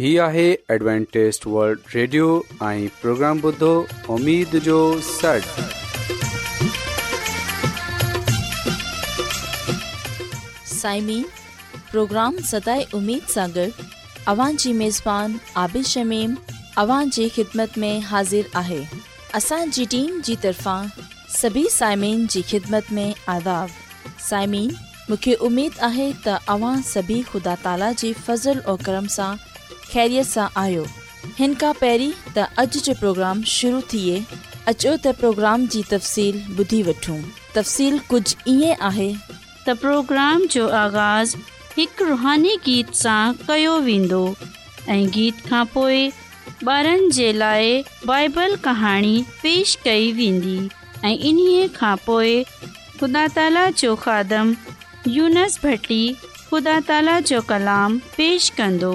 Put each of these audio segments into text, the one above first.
هي آهي Adventist world radio ۽ programme بدھو اميد جو 6 سائمين پروگرام ستاي اميد سانگر اوان جي ميزبان عابد شميم اوان جي خدمت ۾ حاضر آهي اسان جي ٽيم جي طرفان سڀي سائمين جي خدمت ۾ عذاب سائمين مونکي اميد آهي ته اوان سڀي خدا تالا جي فضل ۽ کرم سان ख़ैरियत सां आयो हिन त अॼु जो प्रोग्राम शुरू थिए अचो त प्रोग्राम जी तफ़सील ॿुधी वठूं तफ़सीलु कुझु ईअं پروگرام जो आगाज़ हिकु रुहानी गीत सां कयो वेंदो गीत खां पोइ بارن जे लाइ بائبل पेश कई वेंदी ऐं ख़ुदा ताला जो खादम यूनस भटी ख़ुदा ताला जो کلام पेश कंदो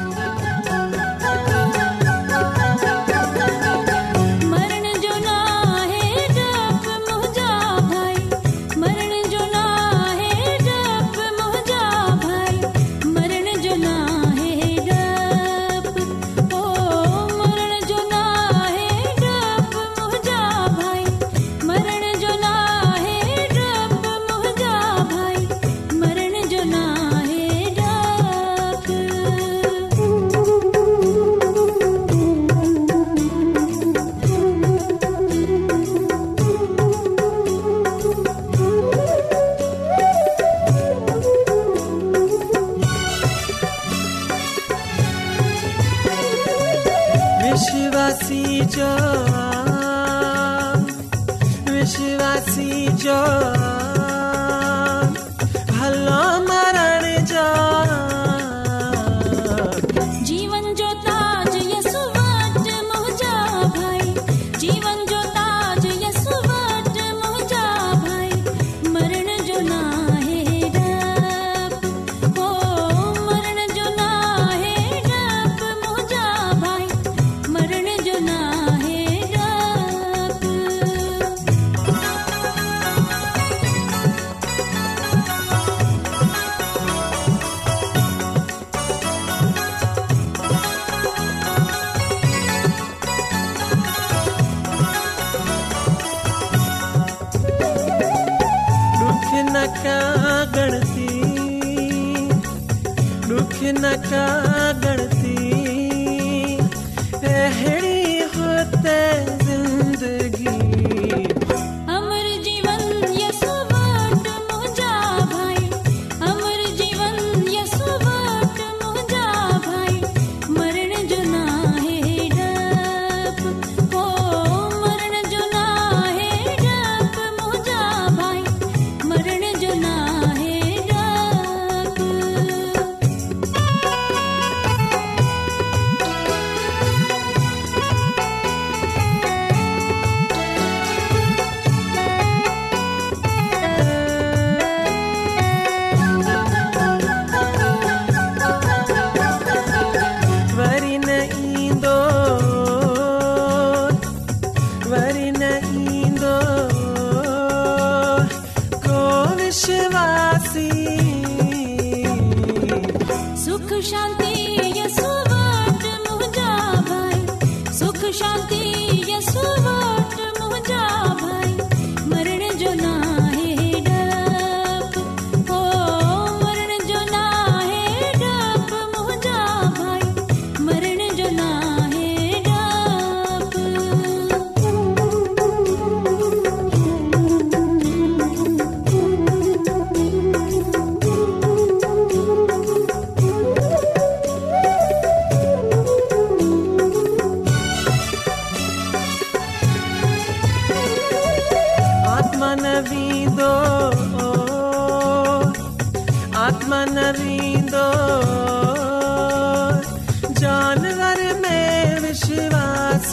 शिवाी जो शिवाी जो न छा जानवर में विश्वास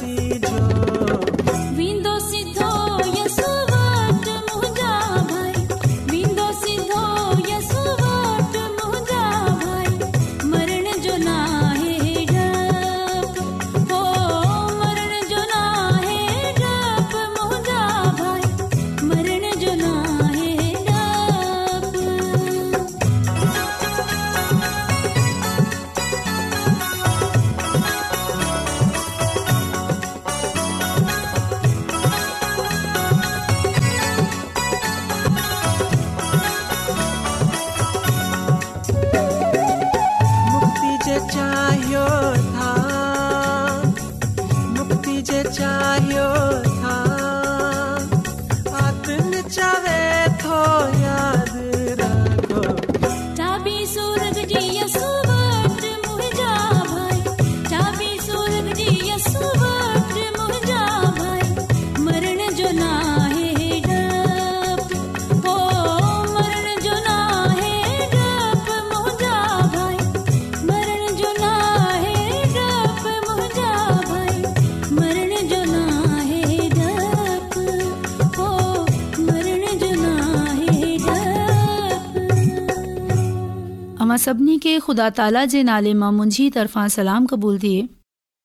सभिनी खे ख़ुदा ताला जे नाले मां मुंहिंजी तरफ़ां सलाम क़बूल थिए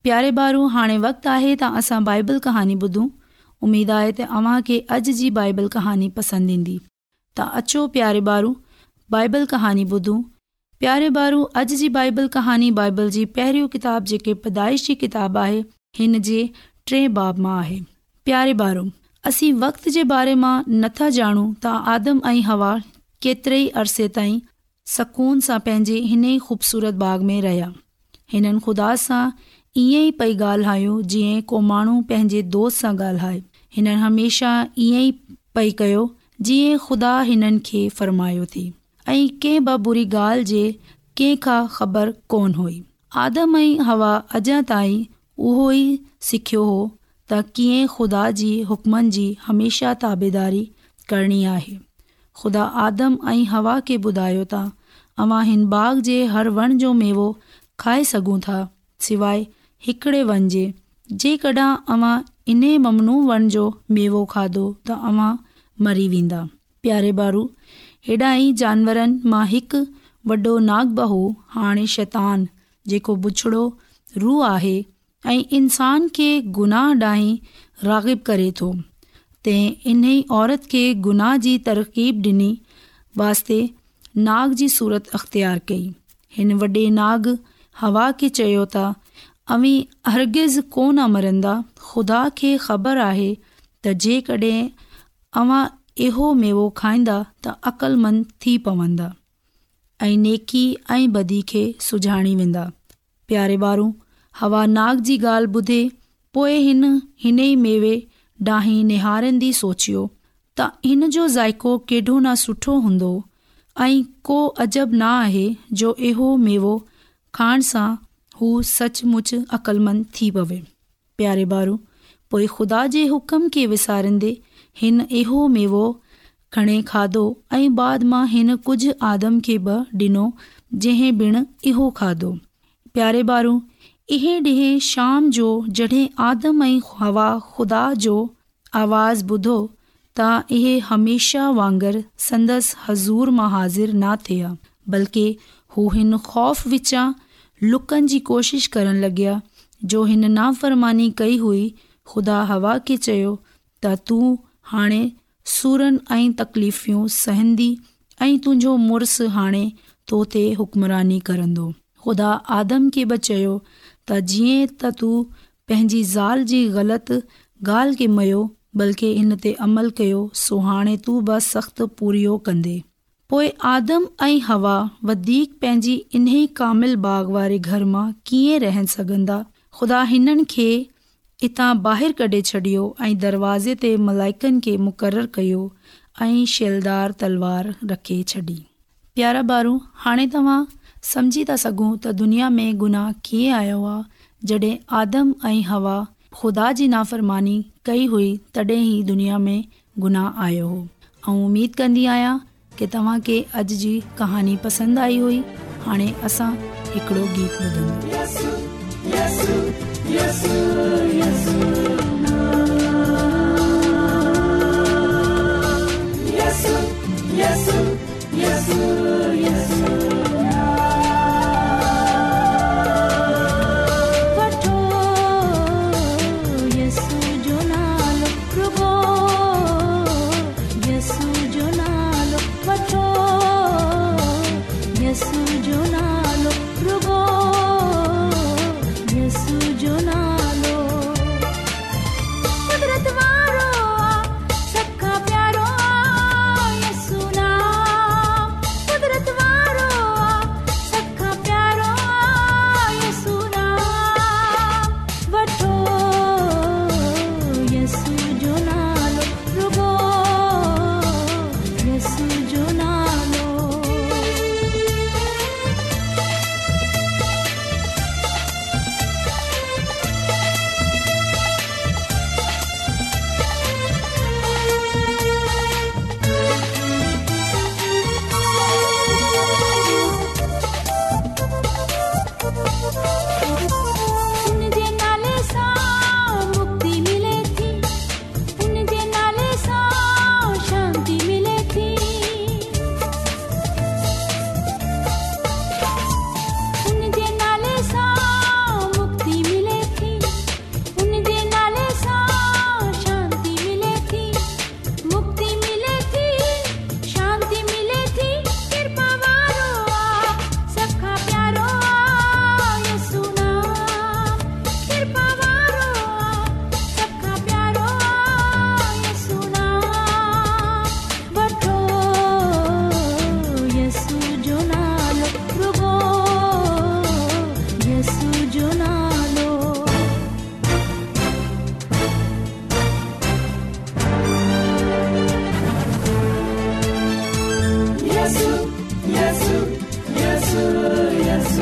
प्यारे ॿारु हाणे वक़्तु आहे त असां बाइबल कहानी ॿुधूं उमेदु आहे त अव्हांखे अॼु जी बाइबल कहानी पसंदि ईंदी तव्हां अचो प्यारे ॿारु बाइबल कहानी ॿुधूं प्यारे ॿारु अॼु जी बाइबल कहानी बाइबल जी पहिरियों किताबु जेकी पैदाइश किताबु आहे हिन जे टे बाब मां आहे प्यारे ॿारु असीं वक़्त जे बारे मां नथा ॼाणूं त आदम ऐं हवा केतिरे ई अरसे ताईं सकून सां पंहिंजे हिन ई खूबसूरत बाग़ में रहिया हिननि ख़ुदा सां ईअं ई पई ॻाल्हायो जीअं को माण्हू पंहिंजे दोस्त सां ॻाल्हाए हिननि हमेशह ईअं ई पई कयो जीअं ख़ुदा हिननि खे फ़रमायो थी ऐं कंहिं ॿ बुरी ॻाल्हि जे कंहिं खां ख़बर कोन हुई आदम ऐं हवा अञा ताईं उहो ई सिखियो हो त कीअं ख़ुदा जी हुकमनि जी हमेशह ताबेदारी करणी आहे ख़ुदा आदम ऐं हवा खे ॿुधायो त अव्हां हिन बाग जे हर वण जो मेवो खाए सघूं था सवाइ वन वञे जेकॾहिं अव्हां इन ममनू वण जो मेवो खाधो त अव्हां मरी वेंदा प्यारे बारू हेॾा ई जानवरनि मां हिकु वॾो नाग बहू हाणे शैतान जेको बुछड़ो रूह आहे ऐं इंसान खे गुनाह ॾांहीं रागिब करे थो तंहिं इन ई औरत खे गुनाह जी तरक़ीब ॾिनी वास्ते नाग जी सूरत अख़्तियार कई हिन वॾे नाग हवा खे चयो त अवी अर्गिज़ कोन मरंदा ख़ुदा खे ख़बर आहे त जेकॾहिं अवां इहो मेवो खाईंदा त अक़लमंद थी पवंदा ऐं नेकी ऐं बधी खे सुञाणी वेंदा प्यारे ॿारु हवा नाग जी ॻाल्हि ॿुधे पोइ हिन हिन ई मेवे ॾाही निहारंदी सोचियो त हिन जो ज़ाइको केॾो न सुठो हूंदो ऐं को अजब न आहे जो इहो मेवो खाइण सां हू सचमुच अक़लमंद थी पवे प्यारे ॿारु पोइ खुदा जे हुकम खे विसारींदे हिन इहो मेवो खणे खाधो ऐं बाद मां हिन कुझु आदम खे बि ॾिनो जंहिं ॿिणु इहो खाधो प्यारे ॿारू इहे ॾिए शाम जो जॾहिं आदम ऐं हवा ख़ुदा जो आवाज़ ॿुधो त इहे हमेशह वांगुरु संदसि हज़ूर मां हाज़िर न थिया बल्कि हू हिन ख़ौफ़ विचां लुकनि जी कोशिशि करणु लॻया जो हिन नाफ़रमानी कई हुई ख़ुदा हवा खे चयो त तूं हाणे सुरनि ऐं तकलीफ़ियूं सहंदी ऐं तुंहिंजो मुड़सु हाणे तो ते हुकमरानी करंदो ख़ुदा आदम खे बि चयो त जीअं त तूं पंहिंजी ज़ाल जी ग़लति ॻाल्हि खे मयो बल्कि हिन ते अमल कयो सो हाणे तूं बि सख़्तु पूरियो कंदे पोइ आदम ऐं हवा वधीक पंहिंजी इन ई कामिल बाग़ वारे घर मां कीअं रहनि सघंदा ख़ुदा हिननि खे हितां ॿाहिरि कढे छॾियो ऐं दरवाज़े ते मलाइकनि खे मुक़ररु कयो ऐं शैलदार तलवार रखे छॾी प्यारा ॿारु हाणे तव्हां समझी था सघूं त दुनिया में गुनाह कीअं आयो आहे जॾहिं आदम ऐं हवा ख़ुदा जी नाफ़रमानी कई हुई तॾहिं ही दुनिया में गुनाह आयो हो ऐं उमेद कंदी आहियां की तव्हांखे अॼु जी कहानी पसंदि आई हुई हाणे असां हिकिड़ो गीत yes.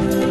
Thank you.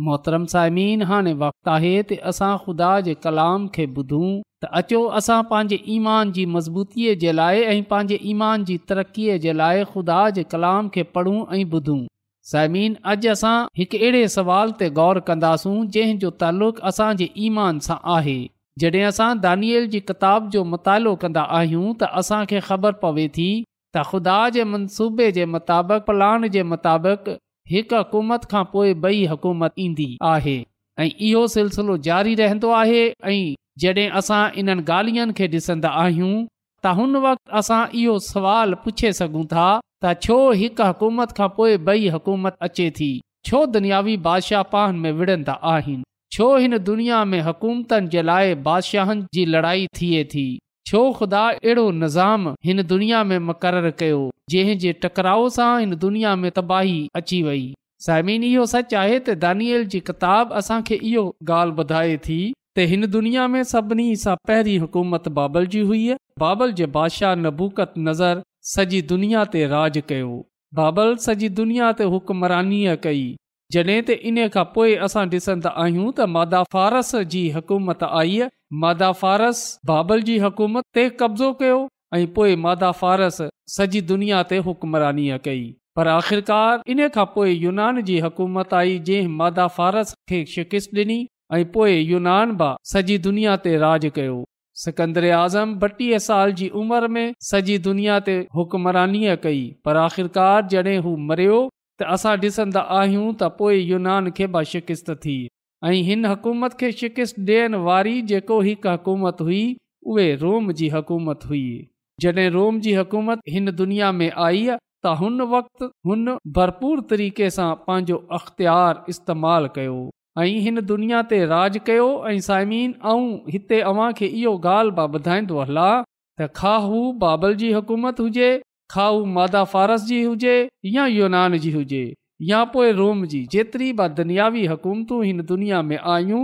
मोहतरम साइमीन हाणे वक़्तु आहे त असां ख़ुदा जे कलाम खे ॿुधूं त अचो असां पंहिंजे ईमान जी मज़बूतीअ जे लाइ ऐं पंहिंजे ईमान जी तरक़ीअ जे लाइ ख़ुदा जे कलाम खे पढ़ूं ऐं ॿुधूं साइमिन अॼु असां हिकु अहिड़े सुवाल ते ग़ौर कंदासूं जंहिं जो तालुक़ु असां ईमान सां आहे जॾहिं असां दानियल जी किताब जो मुतालो कंदा आहियूं त असांखे ख़बर पवे थी त ख़ुदा जे मनसूबे जे मुताबिक़ प्लान जे मुताबिक़ हिकु हुकूमत खां पोइ ॿई हुकूमत ईंदी आहे ऐं इहो सिलसिलो जारी रहंदो आहे ऐं जॾहिं असां इन्हनि ॻाल्हियुनि खे ॾिसंदा आहियूं त हुन वक़्तु असां इहो सुवालु पुछे सघूं था त छो हिकु हुकूमत खां पोइ ॿई हुकूमत अचे थी छो दुनियावी बादशाह पान में विढ़ंदा आहिनि छो हिन दुनिया में हुकूमतनि जे लाइ बादशाहनि जी लड़ाई थिए थी छो ख़ुदा अहिड़ो निज़ाम हिन दुनिया में मुक़ररु कयो जंहिं जे टकराउ सां हिन दुनिया में तबाही अची वई साइमिन इहो सच आहे त दानियल जी किताब असांखे इहो ॻाल्हि ॿुधाए थी त हिन दुनिया में सभिनी सां पहिरीं हुकूमत बाबल जी हुई बाबल जे बादशाह नबूकत नज़र सॼी दुनिया ते राज कयो बाबल सॼी दुनिया ते हुकमरानीअ कई जॾहिं त इन खां पोइ असां ॾिसंदा आहियूं त मादा फारस जी हुकूमत आई मादा फ़ारस बाबल जी हुकूमत ते कब्ज़ो कयो ऐं पोइ मादा फ़ारस सॼी दुनिया ते हुकमरानी कई पर आख़िरकार इन खां पोइ यूनान जी हुकूमत आई जंहिं मादा फारस खे शिकिस्त डि॒नी ऐं पोए यूनान बि सॼी दुनिया ते राज कयो सिकंदरे आज़म ॿटीह साल जी उमिरि में सॼी दुनिया ते हुकमरानीअ कई पर आख़िरकार जॾहिं हू मरियो त असां ॾिसंदा आहियूं त पोइ यूनान खे बि शिकिस्त थी ऐं हिन हुकूमत खे शिकिस्त ॾियण वारी जेको हिकु हुकूमत हुई उहे रोम जी हुकूमत हुई जॾहिं रोम जी हुकूमत हिन दुनिया में आई त हुन वक़्तु हुन भरपूर तरीक़े सां पंहिंजो अख़्तियार इस्तेमालु कयो ऐं हिन दुनिया ते राज कयो ऐं साइमीन ऐं हिते अव्हांखे इहो ॻाल्हि बि ॿुधाईंदो त खा हू बाबल जी हुकूमत हुजे खाऊ मादा फारस जी हुजे या यूनान जी हुजे या पोइ रोम जी जेतिरी ॿ दुनियावी हुकूमतू हिन दुनिया में आहियूं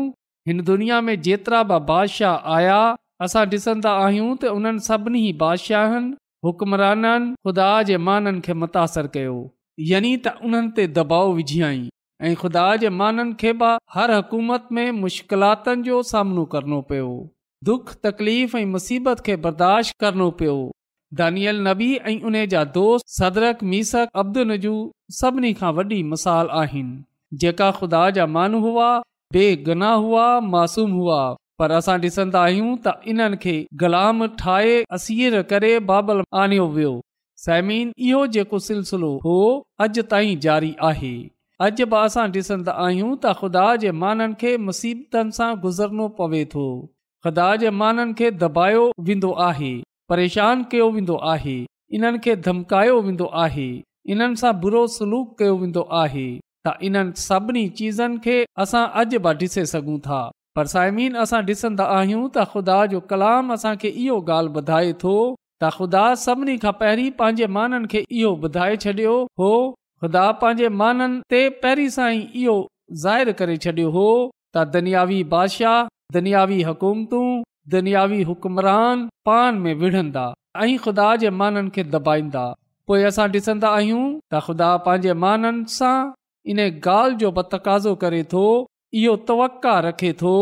हिन दुनिया में जेतिरा ब बादशाह आया असां ॾिसंदा आहियूं त उन्हनि सभिनी बादशाहनि हुकमराननि ख़ुदा जे माननि खे मुतासिर कयो यानी त उन्हनि ते दबाउ विझी ऐं ख़ुदा जे माननि खे बि हर हुकूमत में मुश्किलातुनि जो सामनो करणो पियो दुख तकलीफ़ ऐं मुसीबत खे बर्दाश्त करणो पियो दानियल नबी ऐं उन जा दोस्त सदरकू सभिनी खां वॾी मिसाल आहिनि जेका ख़ुदा जा मान हुआ मासूम त इन्हनि खे बाबल आणियो वियो समीन इहो जेको सिलसिलो हो अॼु ताईं आहे अॼु बि असां ॾिसंदा आहियूं त ख़ुदा जे माननि खे मुसीबतनि सां गुज़रणो पवे थो ख़ुदा जे माननि खे दबायो वेंदो आहे परेशान कयो वेंदो आहे इन्हनि खे धमकायो वेंदो आहे इन्हनि सां बुरो सलूक कयो वेंदो आहे त इन्हनि सभिनी चीज़नि खे असां अॼु बि ॾिसे सघूं था पर साइमिन असां ॾिसंदा आहियूं त ख़ुदा जो कलाम असांखे इहो ॻाल्हि ॿुधाए थो त ख़ुदा सभिनी खां पहिरीं पंहिंजे माननि खे इहो ॿुधाए छॾियो हो ख़ुदा पंहिंजे माननि ते पहिरीं सां ई इहो ज़ाहिर करे छॾियो हो त बादशाह दनियावी हुकूमतूं दुनियावी हुकमरान पान में विढ़ंदा ऐं ख़ुदा जे माननि खे दॿाईंदा पोइ असां ॾिसंदा आहियूं त ख़ुदा पंहिंजे माननि सां इन ॻाल्हि जो बतकाज़ो करे थो इहो तवका रखे थो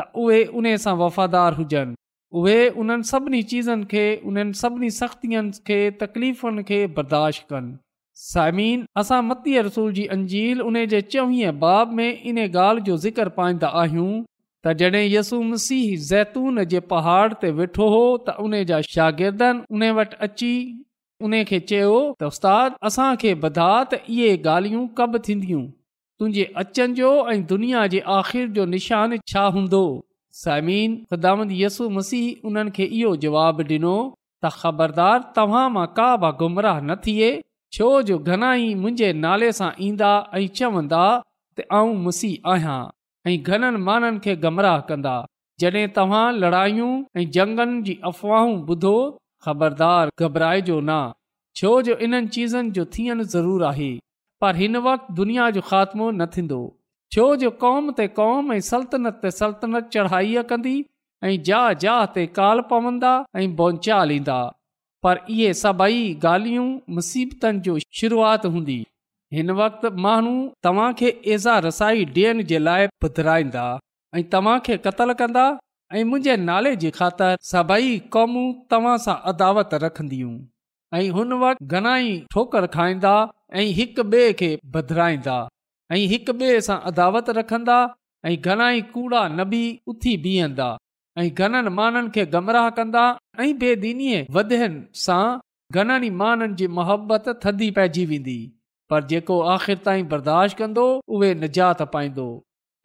त उहे उन सां वफ़ादार हुजनि उहे उन्हनि सभिनी चीज़नि खे उन्हनि सभिनी सख़्तियुनि खे तकलीफ़ुनि खे बर्दाश्त कनि साइमीन असां मतीअ रसूल जी अंजील उन जे चवीह बाब में इन ॻाल्हि जो ज़िक्र पाईंदा आहियूं त जॾहिं यसू मसीह जैतून जे पहाड़ ते वेठो हो त उन जा शागिर्दनि उन वटि अची उन खे चयो उस्तादु असांखे ॿधा त इहे ॻाल्हियूं कब थींदियूं तुंहिंजे अचनि जो ऐं दुनिया जे आख़िर जो निशान छा हूंदो ख़ुदामंद यसु मसीह उन्हनि खे इहो जवाबु ॾिनो त ख़बरदार तव्हां मां का बि गुमराह न थिए छो जो घणाई मुंहिंजे नाले सां ईंदा ऐं चवंदा त आऊं मसीह आहियां ऐं घणनि माण्हुनि खे गमराह कंदा जॾहिं तव्हां लड़ायूं ऐं जंगनि जी अफ़वाहूं ॿुधो ख़बरदार घबराए जो न छो जो इन्हनि चीज़नि जो थियनि ज़रूरु आहे पर हिन वक़्तु दुनिया जो ख़ात्मो न थींदो छो जो क़ौम ते क़ौम ऐं सल्तनत ते सल्तनत चढ़ाई कंदी ऐं जा जा ते काल पवंदा ऐं बोंचाल ईंदा पर इहे सभई ॻाल्हियूं मुसीबतनि जो शुरूआति हूंदी हिन वक़्ति माण्हू तव्हांखे एज़ा रसाई ॾियण जे लाइ ॿधराईंदा ऐं तव्हांखे क़तल कंदा ऐं मुंहिंजे नाले जी ख़ातिर सभई क़ौमूं तव्हां सां अदावत रखंदियूं ऐं हुन वक़्ति घणाई ठोकरु खाईंदा ऐं हिक ॿिए खे बधराईंदा ऐं हिक ॿिए सां अदावत रखंदा ऐं घणाई कूड़ा न बि उथी बीहंदा ऐं घणनि माननि खे गमराह कंदा ऐं बेदीनि वधियुनि सां घणनि ई माण्हुनि जी मुहबत थदी पइजी वेंदी पर जेको आख़िर ताईं बर्दाश्त कंदो उहे निजात पाईंदो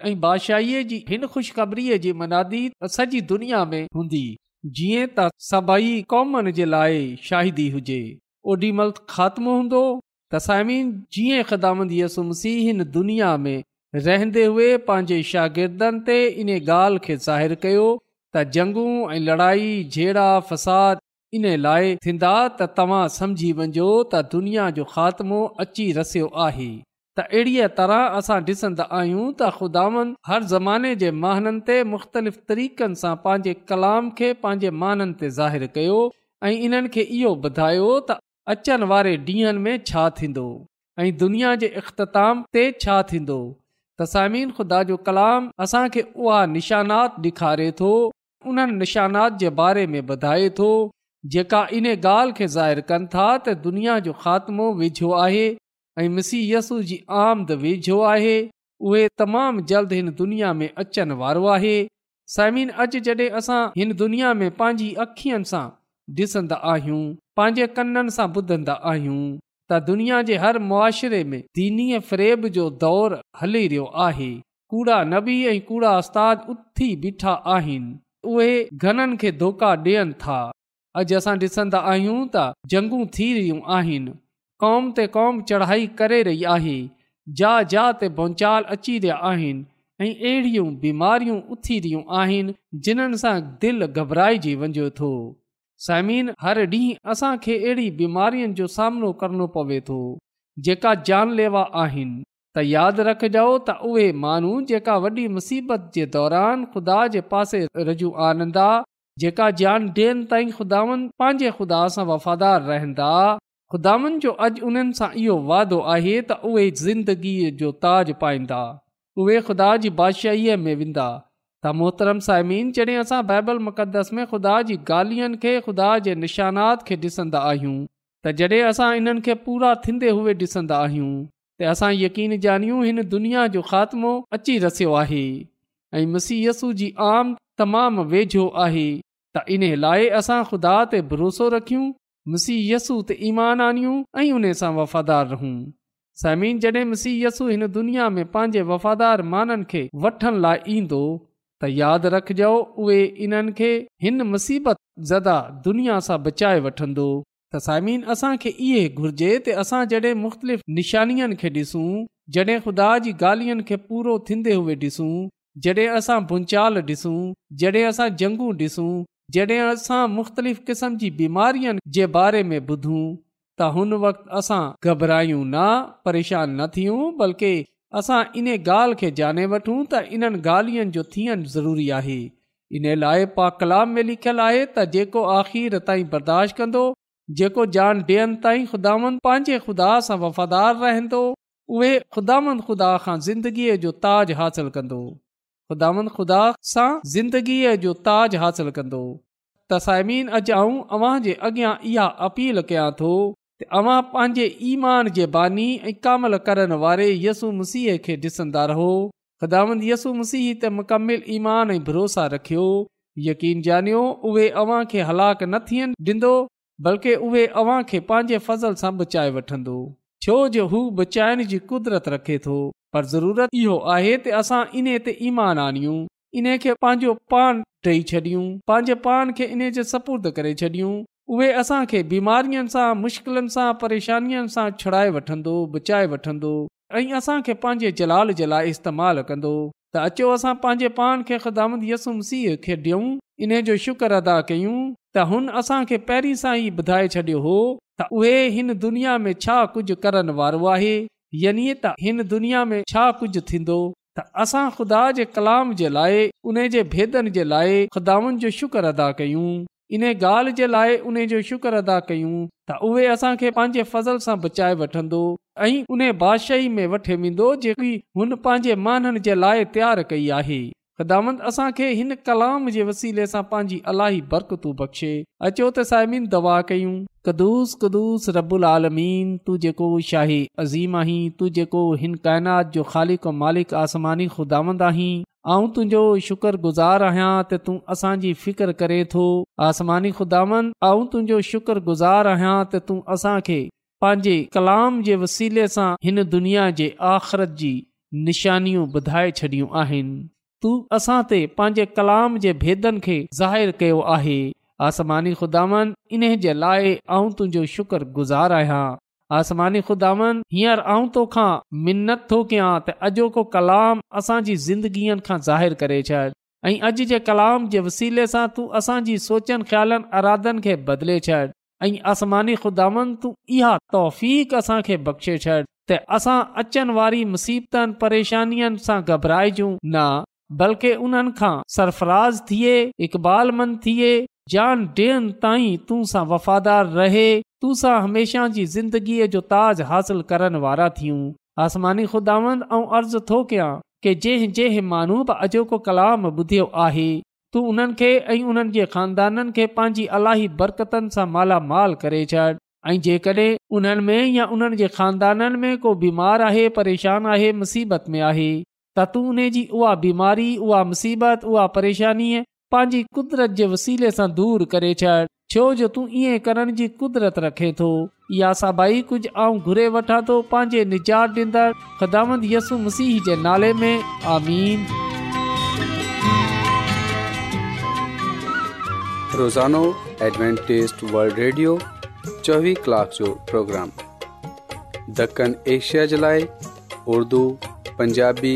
ऐं बादशाह जी हिन खु़शख़रीअ जी मनादी सॼी दुनिया में हूंदी जीअं त सभई कौमनि जे लाइ शाहिदी हुजे ओॾी महिल ख़ात्म हूंदो त साइमीन जीअं ख़दामंदीअ सु मुसीह हिन दुनिया में रहंदे हुए पंहिंजे शागिर्दनि ते इन ॻाल्हि खे ज़ाहिरु कयो त ऐं लड़ाई जेड़ा फ़साद इन लाइ थींदा त तव्हां सम्झी वञो त दुनिया जो ख़ात्मो अची रसियो आहे त अहिड़ीअ तरह असां ॾिसंदा आहियूं त ख़ुदावनि हर ज़माने जे महाननि ते मुख़्तलिफ़ तरीक़नि सां पंहिंजे कलाम खे पंहिंजे माननि ते ज़ाहिरु कयो ऐं इन्हनि खे इहो ॿुधायो त अचनि वारे ॾींहनि में छा थींदो ऐं दुनिया जे इख़्ताम ते छा थींदो त सामीन ख़ुदा जो कलाम असांखे उहा निशानात ॾेखारे थो उन्हनि निशानात जे बारे में ॿुधाए थो जेका इन ॻाल्हि खे ज़ाहिर कनि था त दुनिया जो ख़ात्मो वेझो आहे ऐं मिसी यसू जी आमद वेझो आहे उहे तमामु जल्द हिन दुनिया में अचण वारो आहे साइमिन अॼु जॾहिं असां हिन दुनिया में पंहिंजी अखियुनि सां ॾिसंदा आहियूं पंहिंजे कननि सां ॿुधंदा आहियूं त दुनिया जे हर मुआशिरे में दीनीअ फ्रेब जो दौर हली रहियो आहे कूड़ा नबी ऐं कूड़ा उस्ताद उथी बीठा आहिनि उहे घणनि खे धोका ॾियनि था अॼु असां ॾिसंदा आहियूं त जंगूं थी रहियूं आहिनि कौम ते क़ौम चढ़ाई करे रही आहे जा जा ते बौंचाल अची रहिया आहिनि ऐं अहिड़ियूं बीमारियूं उथी रहियूं आहिनि जिन्हनि सां दिलि घबराइजी वञे थो समीन हर ॾींहुं असांखे अहिड़ी बीमारियुनि जो सामनो करणो पवे थो जेका जानलेवा आहिनि त यादि रखिजो त उहे माण्हू जेका वॾी मुसीबत जे दौरान ख़ुदा जे पासे रजू आनंदा जेका जान ॾियनि ताईं ख़ुदा पंहिंजे ख़ुदा सां वफ़ादार रहंदा ख़ुदा जो अॼु उन्हनि सां इहो वाइदो आहे त उहे ज़िंदगीअ जो ताज पाईंदा उहे ख़ुदा जी बादशाहीअ में वेंदा त मोहतरम साइमीन जॾहिं असां बाइबल मुक़दस में ख़ुदा जी ॻाल्हियुनि खे ख़ुदा जे निशानात खे ॾिसंदा आहियूं त जॾहिं असां इन्हनि खे पूरा थींदे हुए ॾिसंदा आहियूं त असां यकीन जानियूं हिन दुनिया जो ख़ात्मो अची रसियो आहे ऐं मुसीयसु जी आम तमामु वेझो आहे त इन लाइ असां ख़ुदा ते भरोसो रखियूं मुसीयसू ते ईमान आनियूं ऐं उन सां वफ़ादार रहूं समीन जॾहिं मसी यसू हिन दुनिया में पंहिंजे वफ़ादार माननि खे वठण लाइ ईंदो त यादि रखजो उहे इन्हनि खे हिन मुसीबत ज़दा दुनिया सां बचाए वठंदो त साइमीन असांखे इहे घुर्जे त असां जॾहिं मुख़्तलिफ़ निशानियुनि खे ॾिसूं जॾहिं ख़ुदा जी ॻाल्हियुनि खे पूरो थींदे हुए ॾिसूं जॾहिं असां भुंचाल ॾिसूं जॾहिं असां जंगू ॾिसूं जॾहिं असां मुख़्तलिफ़ क़िस्म जी बीमारियुनि जे बारे में ॿुधूं त हुन वक़्ति असां घबरायूं न परेशान न थियूं बल्कि असां इन ॻाल्हि खे जाने वठूं त इन्हनि ॻाल्हियुनि जो थियणु ज़रूरी आहे इन लाइ पा कलाम में लिखियलु आहे त जेको आख़िरि ताईं बर्दाश्त कंदो जेको जान ॾियनि ताईं ख़ुदांद पंहिंजे ख़ुदा सां वफ़ादार रहंदो उहे ख़ुदांद ख़ुदा खां ज़िंदगीअ जो ताज हासिलु कंदो ख़ुदावन ख़ुदा सां ज़िंदगीअ जो ताज हासिल कंदो तसीन अॼ आऊं अव्हां जे अॻियां इहा अपील कयां थो अव्हां पंहिंजे ईमान जे बानी ऐं कामल करण वारे यसु मसीह खे डि॒सन्दा रहो ख़ुदांद यसु मसीह ते मुकमिल ईमान ऐं भरोसा रखियो यकीन ॼाणियो उहे अव्हां खे हलाक न थियनि डि॒ंदो बल्कि उहे अव्हां खे पंहिंजे सां बचाए वठंदो छो जो हू बचाइण जी कुदरत रखे थो पर ज़रूरत इहो आहे त असां इन ते ईमान आनियूं इन खे पंहिंजो पाण ॾेई छॾियूं पंहिंजे पाण खे इन जे सपुर्द करे छॾियूं उहे असांखे बीमारियुनि सां मुश्किलनि सां परेशानियुनि सां छुड़ाए वठंदो बचाए वठंदो ऐं असां पंहिंजे जलाल जे लाइ इस्तेमालु कंदो त अचो असां पंहिंजे पान खे ख़िदामत यसुम सीह खे डि॒यूं इन जो शुक्र अदा कयूं त हुन असांखे पहिरीं सां ई ॿुधाए छॾियो हो त उहे हिन दुनिया में छा कुझु करण वारो यानि त हिन दुनिया में छा कुझु थींदो त असां खुदा जे कलाम जे लाइ उन जे भेदनि जे लाइ खुदाउनि जो शुक्र अदा कयूं इन ॻाल्हि जे लाइ उन जो शुक्र अदा कयूं त उहे असां खे पंहिंजे फज़ल सां बचाए वठंदो ऐं उन बादशाही में वठे वेंदो जेकी हुन पंहिंजे माननि जे लाइ तयारु कई आहे ख़ुदांद असांखे हिन कलाम जे वसीले सां पंहिंजी अलाई बरक़ु बख़्शे अचो त साइमिन दवा कयूं कदुस कदुस रबुल आलमीन तू जेको शाही अज़ीम आहीं तू जेको हिन काइनात जो ख़ालिक़ मालिक आसमानी ख़ुदांद आहीं तुंहिंजो शुक्रगुज़ारु आहियां त तूं असांजी फिकिर करे थो आसमानी ख़ुदांद आ तुंहिंजो शुकुर गुज़ार आहियां त तूं असांखे पंहिंजे कलाम जे वसीले सां हिन दुनिया जे आख़िरत जी निशानियूं ॿुधाए छॾियूं आहिनि तूं असां ते पंहिंजे कलाम जे भेदनि खे ज़ाहिर कयो आहे आसमानी ख़ुदानि इन जे लाइ आऊं तुंहिंजो शुक्र गुज़ारु आहियां आसमानी ख़ुदा हींअर आऊं तोखां मिनत थो कयां त अॼोको कलाम असांजी ज़िंदगीअ खां ज़ाहिरु करे छॾ ऐं अॼु जे कलाम जे वसीले सां तूं असांजी सोचनि ख़्यालनि अरादनि खे बदिले छॾ ऐं आसमानी खुदानि तू इहा तौफ़ असांखे बख़्शे छॾ त असां अचनि वारी मुसीबतनि परेशानियुनि सां घबराइजूं न बल्कि उन्हनि खां सरफराज़ थिए इक़बाल मंद थिए ॾियनि ताईं तूं सां वफ़ादार रहे तूं सां हमेशह जी ज़िंदगीअ जो ताज हासिल करण वारा थियूं आसमानी खुदावंद ऐं अर्ज़ु थो कयां के जंहिं जंहिं माण्हू बि अॼोको कलाम ॿुधियो आहे तूं उन्हनि खे ऐं उन्हनि जे ख़ानदाननि खे पंहिंजी अलाही बरकतनि सां मालामाल करे छॾ ऐं जेकॾहिं उन्हनि में या उन्हनि जे ख़ानदाननि में को बीमार आहे परेशान आहे मुसीबत में आहे تاتو نے جي اوه بيماري اوه مصيبت اوه پريشاني آهي پاني قدرت جي وسيل سان دور ڪري چڙ چئو جو تون يي ڪرڻ جي قدرت رکي ٿو يا سڀائي ڪجهه آءُ گهر وٺا ٿو پاني نيچار ديندار خدامند يسوع مسيحي جي نال ۾ آمين روزانو ايڊوانٽيست ورلد ريڊيو 24 ڪلاڪ جو پروگرام دکن ايشيا جلائي اردو پنجابي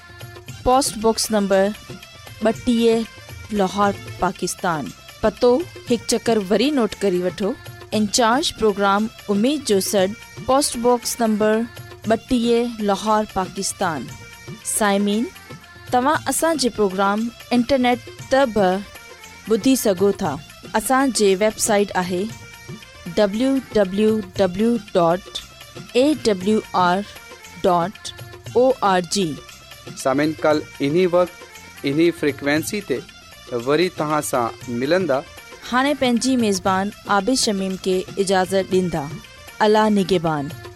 पोस्टॉक्स नंबर ॿटीह लाहौर पाकिस्तान पतो हिकु चकर वरी नोट करे वठो इन चार्ज प्रोग्राम उमेद जो सॾु पोस्टबॉक्स नंबर ॿटीह लाहौर पाकिस्तान साइमीन तव्हां असांजे प्रोग्राम इंटरनेट त बि ॿुधी सघो था असांजे वेबसाइट आहे www.awr.org dot A R dot O R G सामिन कल इन्ही वक़्तु इन्ही फ्रिक्वेंसी ते वरी तव्हां सां मिलंदा हाणे पंहिंजी मेज़बान आबिश शमीम के इजाज़त ॾींदा अला निगेबान